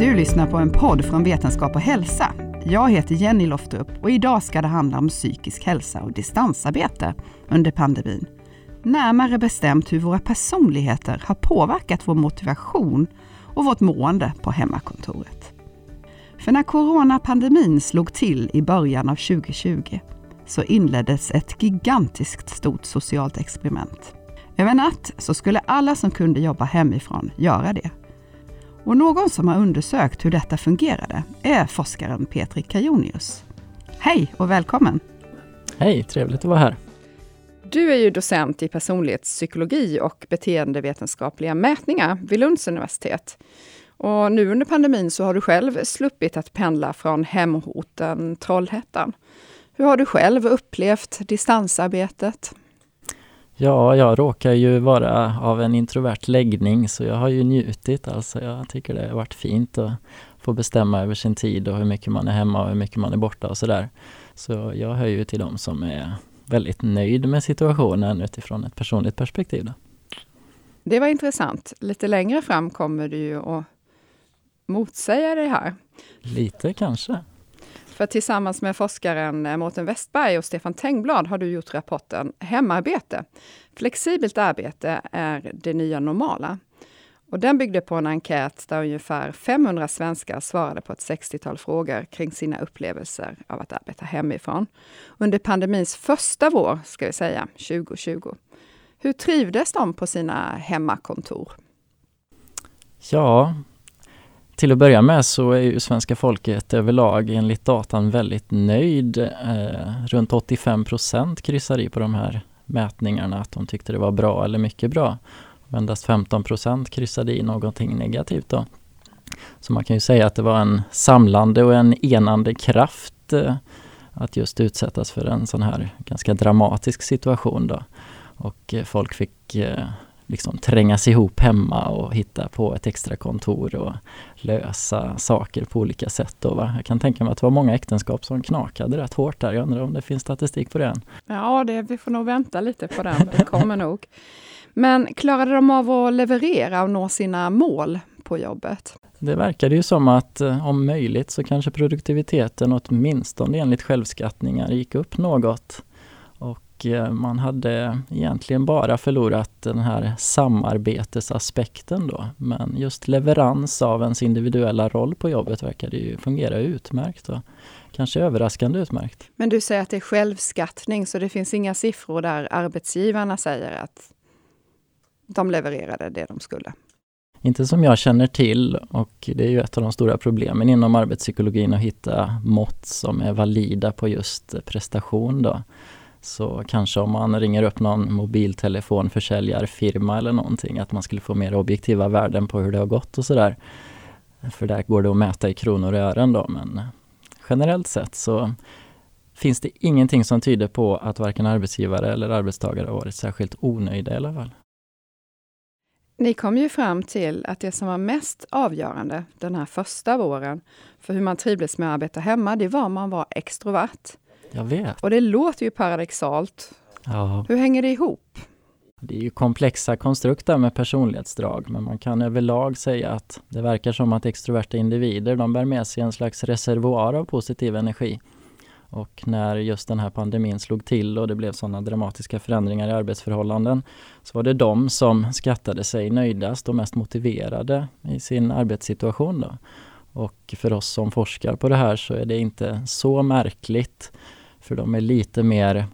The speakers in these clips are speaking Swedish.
Du lyssnar på en podd från Vetenskap och hälsa. Jag heter Jenny Loftup och idag ska det handla om psykisk hälsa och distansarbete under pandemin. Närmare bestämt hur våra personligheter har påverkat vår motivation och vårt mående på hemmakontoret. För när coronapandemin slog till i början av 2020 så inleddes ett gigantiskt stort socialt experiment. Över natt så skulle alla som kunde jobba hemifrån göra det. Och någon som har undersökt hur detta fungerade är forskaren Petri Kajonius. Hej och välkommen! Hej, trevligt att vara här. Du är ju docent i personlighetspsykologi och beteendevetenskapliga mätningar vid Lunds universitet. Och nu under pandemin så har du själv sluppit att pendla från hemorten Trollhättan. Hur har du själv upplevt distansarbetet? Ja, jag råkar ju vara av en introvert läggning så jag har ju njutit. Alltså jag tycker det har varit fint att få bestämma över sin tid och hur mycket man är hemma och hur mycket man är borta och sådär. Så jag hör ju till dem som är väldigt nöjd med situationen utifrån ett personligt perspektiv. Då. Det var intressant. Lite längre fram kommer du ju att motsäga det här. Lite kanske. För tillsammans med forskaren eh, Mårten Westberg och Stefan Tengblad har du gjort rapporten Hemarbete. Flexibelt arbete är det nya normala. Och den byggde på en enkät där ungefär 500 svenskar svarade på ett 60-tal frågor kring sina upplevelser av att arbeta hemifrån. Under pandemins första vår, ska vi säga, 2020. Hur trivdes de på sina hemmakontor? Ja, till att börja med så är ju svenska folket överlag enligt datan väldigt nöjd. Eh, runt 85 procent kryssar i på de här mätningarna att de tyckte det var bra eller mycket bra. Endast 15 procent kryssade i någonting negativt då. Så man kan ju säga att det var en samlande och en enande kraft eh, att just utsättas för en sån här ganska dramatisk situation då. Och eh, folk fick eh, liksom trängas ihop hemma och hitta på ett extra kontor och lösa saker på olika sätt. Då, va? Jag kan tänka mig att det var många äktenskap som knakade rätt hårt där. Jag undrar om det finns statistik på det än? Ja, det, vi får nog vänta lite på den. Det kommer nog. Men klarade de av att leverera och nå sina mål på jobbet? Det verkade ju som att eh, om möjligt så kanske produktiviteten åtminstone enligt självskattningar gick upp något. Och eh, man hade egentligen bara förlorat den här samarbetesaspekten då. Men just leverans av ens individuella roll på jobbet verkade ju fungera utmärkt. Och kanske överraskande utmärkt. Men du säger att det är självskattning, så det finns inga siffror där arbetsgivarna säger att de levererade det de skulle? Inte som jag känner till och det är ju ett av de stora problemen inom arbetspsykologin att hitta mått som är valida på just prestation. Då. Så kanske om man ringer upp någon mobiltelefonförsäljarfirma eller någonting, att man skulle få mer objektiva värden på hur det har gått och sådär. För där går det att mäta i kronor och ören då, men generellt sett så finns det ingenting som tyder på att varken arbetsgivare eller arbetstagare har varit särskilt onöjda i alla fall. Ni kom ju fram till att det som var mest avgörande den här första våren för hur man trivdes med att arbeta hemma, det var om man var extrovert. Jag vet. Och det låter ju paradoxalt. Ja. Hur hänger det ihop? Det är ju komplexa konstrukter med personlighetsdrag, men man kan överlag säga att det verkar som att extroverta individer, de bär med sig en slags reservoar av positiv energi. Och när just den här pandemin slog till och det blev sådana dramatiska förändringar i arbetsförhållanden så var det de som skattade sig nöjdast och mest motiverade i sin arbetssituation. Då. Och för oss som forskar på det här så är det inte så märkligt för de är lite mer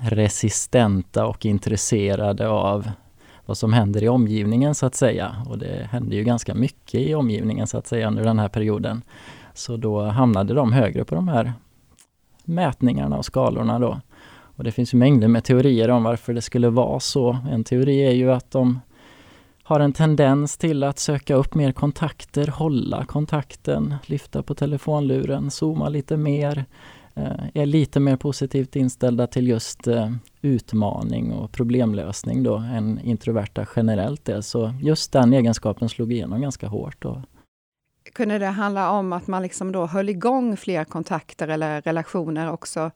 resistenta och intresserade av vad som händer i omgivningen så att säga. Och det hände ju ganska mycket i omgivningen så att säga under den här perioden. Så då hamnade de högre på de här mätningarna och skalorna då. Och det finns mängder med teorier om varför det skulle vara så. En teori är ju att de har en tendens till att söka upp mer kontakter, hålla kontakten, lyfta på telefonluren, zooma lite mer, är lite mer positivt inställda till just eh, utmaning och problemlösning då än introverta generellt är. Så just den egenskapen slog igenom ganska hårt. Då kunde det handla om att man liksom då höll igång fler kontakter eller relationer också,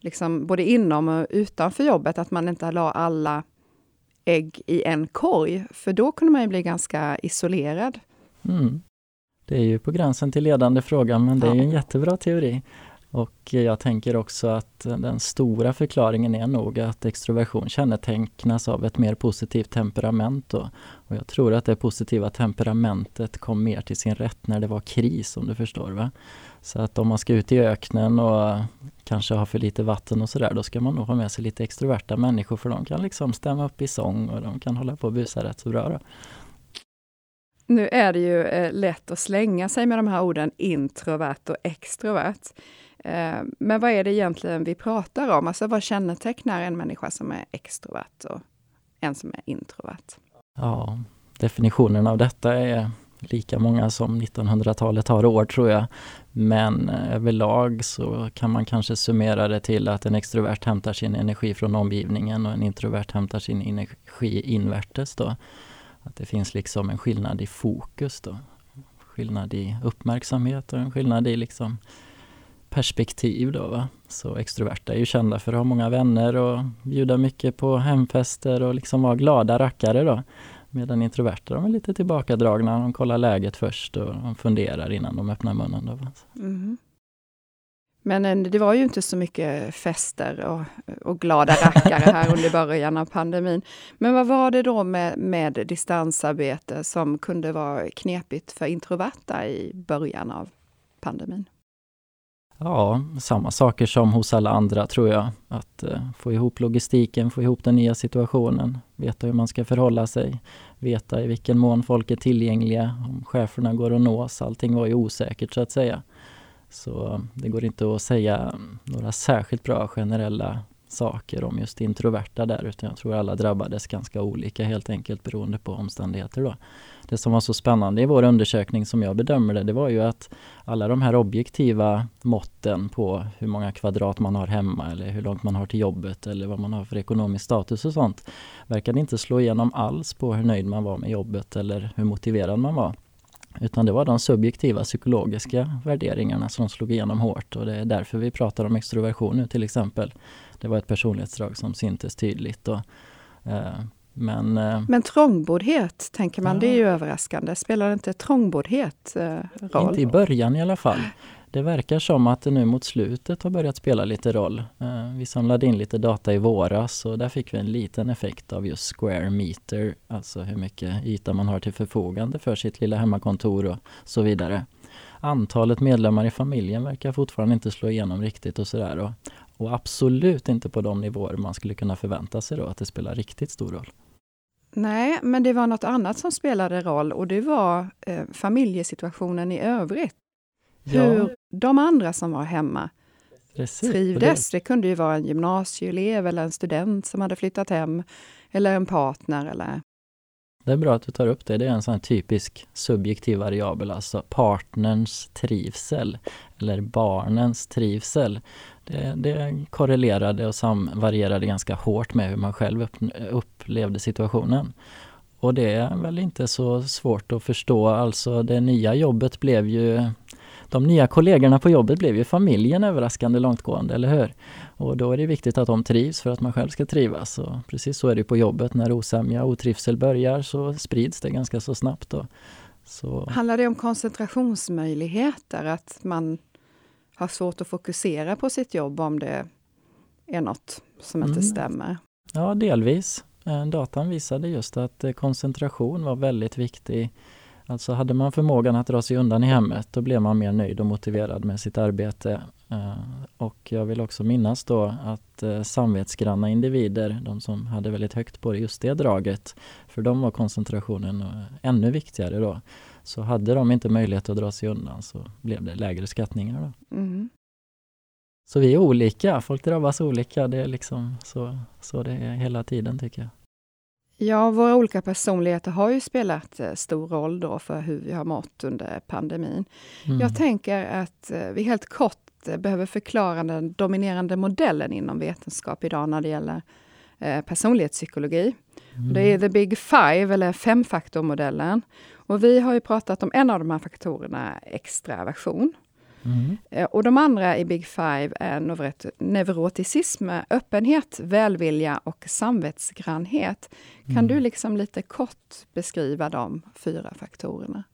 liksom både inom och utanför jobbet, att man inte la alla ägg i en korg, för då kunde man ju bli ganska isolerad. Mm. Det är ju på gränsen till ledande fråga men det är ju en jättebra teori. Och jag tänker också att den stora förklaringen är nog att extroversion kännetecknas av ett mer positivt temperament. Då. Och jag tror att det positiva temperamentet kom mer till sin rätt när det var kris om du förstår. Va? Så att om man ska ut i öknen och kanske ha för lite vatten och sådär, då ska man nog ha med sig lite extroverta människor för de kan liksom stämma upp i sång och de kan hålla på och busa rätt så bra. Då. Nu är det ju eh, lätt att slänga sig med de här orden introvert och extrovert. Eh, men vad är det egentligen vi pratar om? Alltså vad kännetecknar en människa som är extrovert och en som är introvert? Ja, definitionen av detta är lika många som 1900-talet har år tror jag. Men eh, överlag så kan man kanske summera det till att en extrovert hämtar sin energi från omgivningen och en introvert hämtar sin energi invärtes. Då. Att det finns liksom en skillnad i fokus då. Skillnad i uppmärksamhet och en skillnad i liksom perspektiv då. Va? Så extroverta är ju kända för att ha många vänner och bjuda mycket på hemfester och liksom vara glada rackare då. Medan introverta de är lite tillbakadragna, de kollar läget först och de funderar innan de öppnar munnen. Då. Mm. Men eh, det var ju inte så mycket fester och, och glada rackare här under början av pandemin. Men vad var det då med, med distansarbete som kunde vara knepigt för introverta i början av pandemin? Ja, samma saker som hos alla andra tror jag. Att eh, få ihop logistiken, få ihop den nya situationen, veta hur man ska förhålla sig, veta i vilken mån folk är tillgängliga, om cheferna går att nås. Allting var ju osäkert så att säga. Så det går inte att säga några särskilt bra generella saker om just introverta där utan jag tror alla drabbades ganska olika helt enkelt beroende på omständigheter. Då. Det som var så spännande i vår undersökning som jag bedömer det, det var ju att alla de här objektiva måtten på hur många kvadrat man har hemma eller hur långt man har till jobbet eller vad man har för ekonomisk status och sånt verkade inte slå igenom alls på hur nöjd man var med jobbet eller hur motiverad man var. Utan det var de subjektiva psykologiska värderingarna som slog igenom hårt och det är därför vi pratar om extroversion nu till exempel. Det var ett personlighetsdrag som syntes tydligt. Och, eh, men, eh, men trångboddhet, tänker man, ja. det är ju överraskande. Spelar inte trångboddhet eh, roll? Inte i början i alla fall. Det verkar som att det nu mot slutet har börjat spela lite roll. Vi samlade in lite data i våras och där fick vi en liten effekt av just square meter, alltså hur mycket yta man har till förfogande för sitt lilla hemmakontor och så vidare. Antalet medlemmar i familjen verkar fortfarande inte slå igenom riktigt och sådär. Och, absolut inte på de nivåer man skulle kunna förvänta sig då att det spelar riktigt stor roll. Nej, men det var något annat som spelade roll och det var eh, familjesituationen i övrigt. Ja. Hur de andra som var hemma Precis. trivdes. Det kunde ju vara en gymnasieelev eller en student som hade flyttat hem, eller en partner eller det är bra att du tar upp det. Det är en sån typisk subjektiv variabel, alltså partnerns trivsel eller barnens trivsel. Det, det korrelerade och samvarierade ganska hårt med hur man själv upp, upplevde situationen. Och det är väl inte så svårt att förstå. Alltså det nya jobbet blev ju de nya kollegorna på jobbet blev ju familjen överraskande långtgående, eller hur? Och då är det viktigt att de trivs för att man själv ska trivas. Och precis så är det på jobbet. När osämja och otrivsel börjar så sprids det ganska så snabbt. Då. Så. Handlar det om koncentrationsmöjligheter? Att man har svårt att fokusera på sitt jobb om det är något som inte mm. stämmer? Ja, delvis. Eh, datan visade just att eh, koncentration var väldigt viktig Alltså hade man förmågan att dra sig undan i hemmet då blev man mer nöjd och motiverad med sitt arbete. Eh, och jag vill också minnas då att samvetsgranna individer, de som hade väldigt högt på just det draget, för dem var koncentrationen ännu viktigare då. Så hade de inte möjlighet att dra sig undan så blev det lägre skattningar. Då. Mm. Så vi är olika, folk drabbas olika, det är liksom så, så det är hela tiden tycker jag. Ja, våra olika personligheter har ju spelat eh, stor roll då för hur vi har mått under pandemin. Mm. Jag tänker att eh, vi helt kort eh, behöver förklara den dominerande modellen inom vetenskap idag när det gäller personlighetspsykologi. Mm. Det är the big five, eller femfaktormodellen. Och vi har ju pratat om en av de här faktorerna, extraversion. Mm. Och de andra i Big Five är neuroticism, öppenhet, välvilja och samvetsgrannhet. Kan mm. du liksom lite kort beskriva de fyra faktorerna?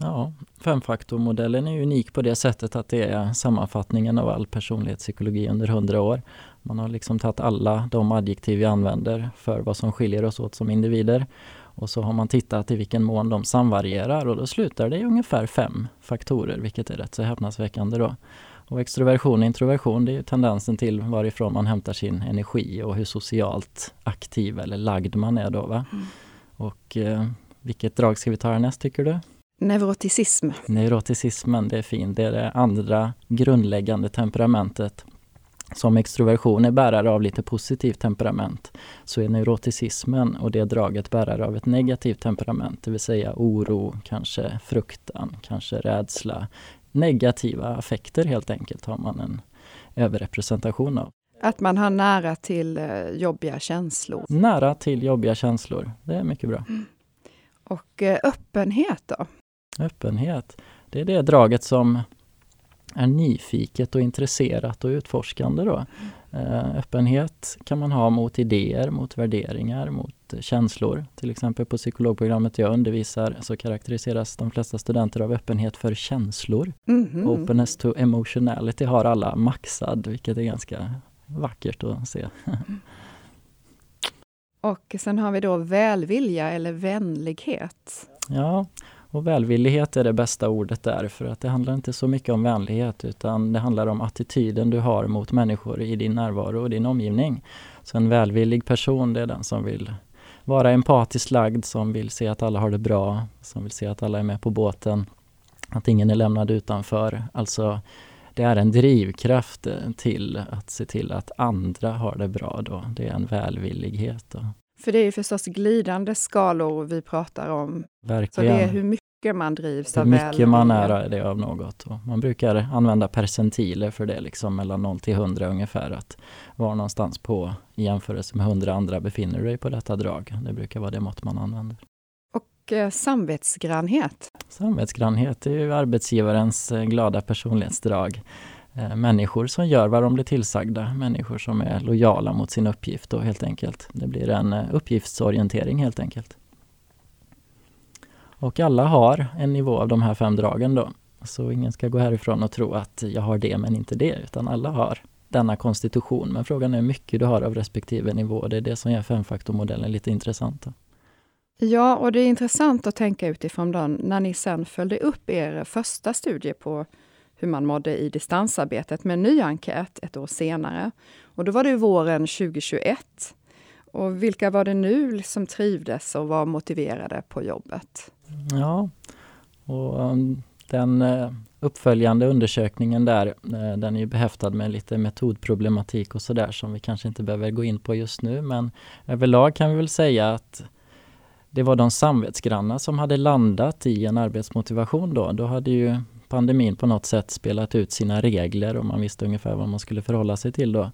Ja, femfaktormodellen är unik på det sättet att det är sammanfattningen av all personlighetspsykologi under hundra år. Man har liksom tagit alla de adjektiv vi använder för vad som skiljer oss åt som individer och så har man tittat i vilken mån de samvarierar och då slutar det i ungefär fem faktorer, vilket är rätt så häpnadsväckande då. Och extroversion och introversion, det är tendensen till varifrån man hämtar sin energi och hur socialt aktiv eller lagd man är då. Va? Mm. Och eh, vilket drag ska vi ta härnäst tycker du? Neuroticism. Neuroticismen, det är fint. Det är det andra grundläggande temperamentet. Som extroversion är bärare av lite positivt temperament så är neuroticismen och det draget bärare av ett negativt temperament, det vill säga oro, kanske fruktan, kanske rädsla. Negativa affekter helt enkelt har man en överrepresentation av. Att man har nära till eh, jobbiga känslor? Nära till jobbiga känslor, det är mycket bra. Mm. Och eh, öppenhet då? Öppenhet, det är det draget som är nyfiket och intresserat och utforskande. Då. Eh, öppenhet kan man ha mot idéer, mot värderingar, mot känslor. Till exempel på psykologprogrammet jag undervisar så karaktäriseras de flesta studenter av öppenhet för känslor. Mm -hmm. Openness to emotionality har alla maxad, vilket är ganska vackert att se. och sen har vi då välvilja eller vänlighet. Ja, och välvillighet är det bästa ordet där, för att det handlar inte så mycket om vänlighet, utan det handlar om attityden du har mot människor i din närvaro och din omgivning. Så en välvillig person, det är den som vill vara empatiskt lagd, som vill se att alla har det bra, som vill se att alla är med på båten, att ingen är lämnad utanför. Alltså, det är en drivkraft till att se till att andra har det bra då. Det är en välvillighet. Då. För det är förstås glidande skalor vi pratar om. Verkligen. Så det är hur mycket man drivs av Hur mycket man är det av något. Och man brukar använda percentiler för det, liksom mellan 0 till 100 ungefär. Att var någonstans på i jämförelse med 100 andra befinner du dig på detta drag. Det brukar vara det mått man använder. Och eh, samvetsgrannhet? Samvetsgrannhet är ju arbetsgivarens eh, glada personlighetsdrag. Eh, människor som gör vad de blir tillsagda, människor som är lojala mot sin uppgift och helt enkelt. Det blir en uppgiftsorientering helt enkelt. Och alla har en nivå av de här fem dragen då. Så ingen ska gå härifrån och tro att jag har det men inte det, utan alla har denna konstitution. Men frågan är hur mycket du har av respektive nivå. Det är det som gör femfaktormodellen lite intressant. Då. Ja, och det är intressant att tänka utifrån den när ni sen följde upp er första studie på hur man mådde i distansarbetet med en ny enkät ett år senare. Och då var det våren 2021. Och vilka var det nu som trivdes och var motiverade på jobbet? Ja, och um, den eh, uppföljande undersökningen där, eh, den är ju behäftad med lite metodproblematik och sådär som vi kanske inte behöver gå in på just nu. Men överlag kan vi väl säga att det var de samvetsgranna som hade landat i en arbetsmotivation då. Då hade ju pandemin på något sätt spelat ut sina regler och man visste ungefär vad man skulle förhålla sig till då.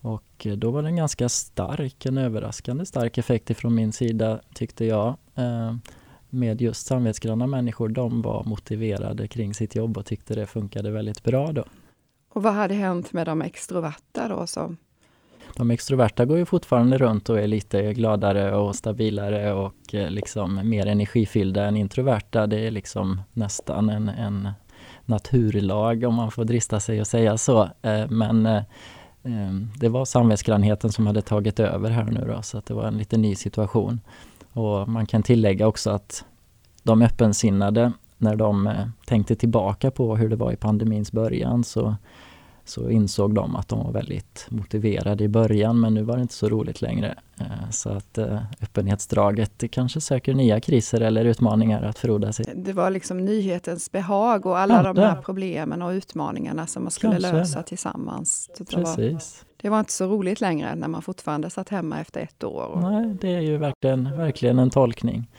Och eh, då var det en ganska stark, en överraskande stark effekt ifrån min sida tyckte jag. Med just samvetsgranna människor, de var motiverade kring sitt jobb och tyckte det funkade väldigt bra då. Och vad hade hänt med de extroverta då? Som... De extroverta går ju fortfarande runt och är lite gladare och stabilare och eh, liksom mer energifyllda än introverta. Det är liksom nästan en, en naturlag om man får drista sig att säga så. Eh, men eh, det var samvetsgrannheten som hade tagit över här nu då, så att det var en lite ny situation. Och man kan tillägga också att de öppensinnade, när de tänkte tillbaka på hur det var i pandemins början så så insåg de att de var väldigt motiverade i början men nu var det inte så roligt längre. Eh, så att eh, öppenhetsdraget kanske söker nya kriser eller utmaningar att frodas i. Det var liksom nyhetens behag och alla ja, de här problemen och utmaningarna som man skulle kanske. lösa tillsammans. Precis. Det var inte så roligt längre när man fortfarande satt hemma efter ett år. Nej, det är ju verkligen, verkligen en tolkning.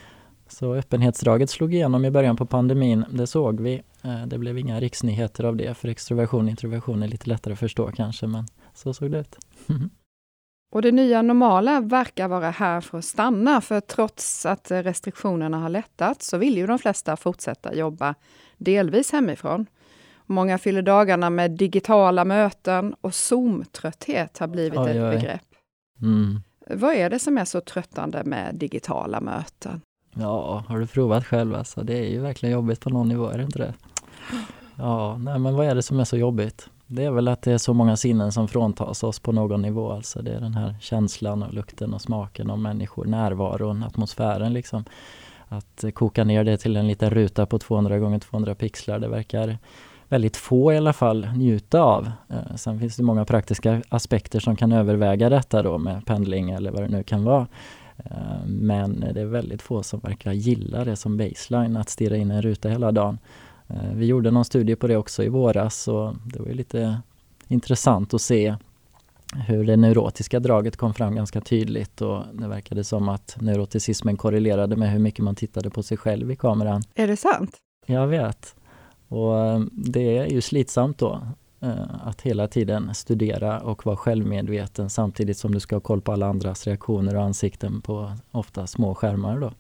Så öppenhetsdraget slog igenom i början på pandemin, det såg vi. Eh, det blev inga riksnyheter av det, för extroversion och introversion är lite lättare att förstå kanske, men så såg det ut. Och det nya normala verkar vara här för att stanna, för trots att restriktionerna har lättat så vill ju de flesta fortsätta jobba delvis hemifrån. Många fyller dagarna med digitala möten och Zoom-trötthet har blivit oj, ett oj. begrepp. Mm. Vad är det som är så tröttande med digitala möten? Ja, har du provat själv alltså? Det är ju verkligen jobbigt på någon nivå, är det inte det? Ja, nej men vad är det som är så jobbigt? Det är väl att det är så många sinnen som fråntas oss på någon nivå. Alltså det är den här känslan och lukten och smaken av människor, närvaron, atmosfären liksom. Att koka ner det till en liten ruta på 200 gånger 200 pixlar, det verkar väldigt få i alla fall njuta av. Eh, sen finns det många praktiska aspekter som kan överväga detta då med pendling eller vad det nu kan vara. Eh, men det är väldigt få som verkar gilla det som baseline, att stirra in en ruta hela dagen. Eh, vi gjorde någon studie på det också i våras och det var lite intressant att se hur det neurotiska draget kom fram ganska tydligt och det verkade som att neuroticismen korrelerade med hur mycket man tittade på sig själv i kameran. Är det sant? Jag vet. Och eh, det är ju slitsamt då eh, att hela tiden studera och vara självmedveten samtidigt som du ska ha koll på alla andras reaktioner och ansikten på ofta små skärmar. Då.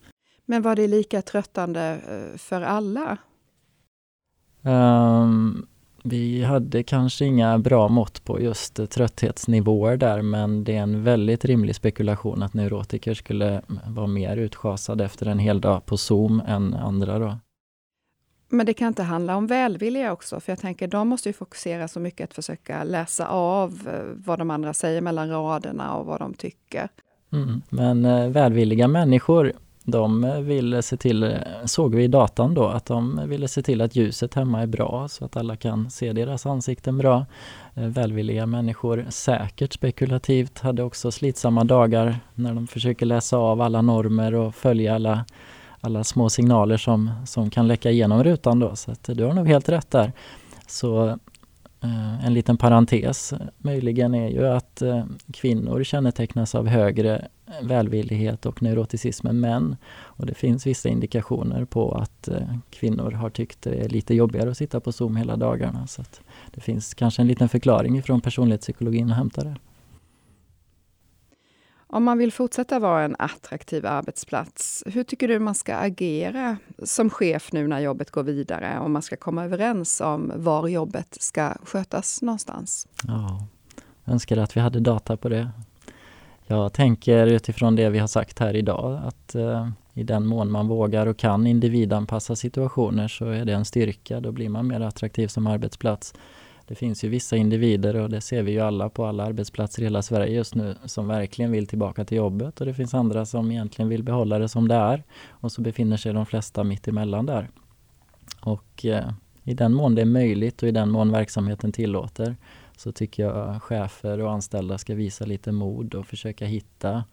Men var det lika tröttande för alla? Um, vi hade kanske inga bra mått på just trötthetsnivåer där men det är en väldigt rimlig spekulation att neurotiker skulle vara mer utschasade efter en hel dag på Zoom än andra. Då. Men det kan inte handla om välvilja också, för jag tänker de måste ju fokusera så mycket att försöka läsa av eh, vad de andra säger mellan raderna och vad de tycker. Mm, men eh, välvilliga människor de eh, ville se till, eh, såg vi i datan då, att de ville se till att ljuset hemma är bra så att alla kan se deras ansikten bra. Välvilliga människor, säkert spekulativt, hade också slitsamma dagar när de försöker läsa av alla normer och följa alla, alla små signaler som, som kan läcka igenom rutan då. Så att du har nog helt rätt där. Så Eh, en liten parentes möjligen är ju att eh, kvinnor kännetecknas av högre välvillighet och neuroticism än män. Och det finns vissa indikationer på att eh, kvinnor har tyckt det är lite jobbigare att sitta på Zoom hela dagarna. Så det finns kanske en liten förklaring från personlighetspsykologin att hämta där. Om man vill fortsätta vara en attraktiv arbetsplats, hur tycker du man ska agera som chef nu när jobbet går vidare? Om man ska komma överens om var jobbet ska skötas någonstans? Ja, jag önskar att vi hade data på det. Jag tänker utifrån det vi har sagt här idag att eh, i den mån man vågar och kan individanpassa situationer så är det en styrka. Då blir man mer attraktiv som arbetsplats. Det finns ju vissa individer och det ser vi ju alla på alla arbetsplatser i hela Sverige just nu som verkligen vill tillbaka till jobbet och det finns andra som egentligen vill behålla det som det är och så befinner sig de flesta mitt emellan där. Och eh, i den mån det är möjligt och i den mån verksamheten tillåter så tycker jag chefer och anställda ska visa lite mod och försöka hitta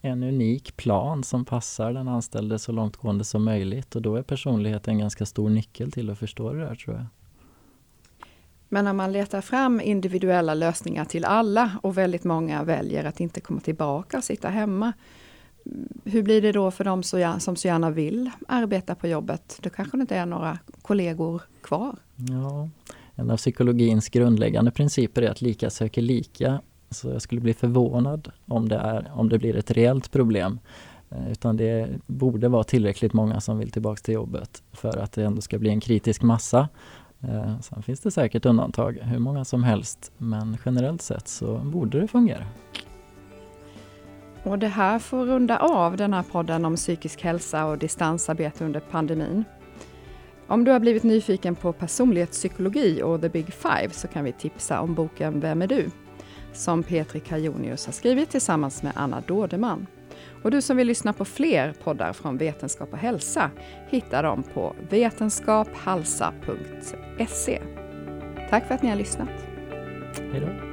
en unik plan som passar den anställde så långtgående som möjligt och då är personligheten en ganska stor nyckel till att förstå det där tror jag. Men när man letar fram individuella lösningar till alla och väldigt många väljer att inte komma tillbaka och sitta hemma. Hur blir det då för de som så gärna vill arbeta på jobbet? Då kanske det inte är några kollegor kvar. Ja, en av psykologins grundläggande principer är att lika söker lika. Så jag skulle bli förvånad om det, är, om det blir ett reellt problem. Eh, utan det borde vara tillräckligt många som vill tillbaks till jobbet för att det ändå ska bli en kritisk massa. Eh, sen finns det säkert undantag, hur många som helst, men generellt sett så borde det fungera. Och det här får runda av den här podden om psykisk hälsa och distansarbete under pandemin. Om du har blivit nyfiken på personlighetspsykologi och the big five så kan vi tipsa om boken Vem är du? som Petri Kajonius har skrivit tillsammans med Anna Dådeman. Och du som vill lyssna på fler poddar från Vetenskap och hälsa hittar dem på vetenskaphalsa.se. Tack för att ni har lyssnat. Hej då.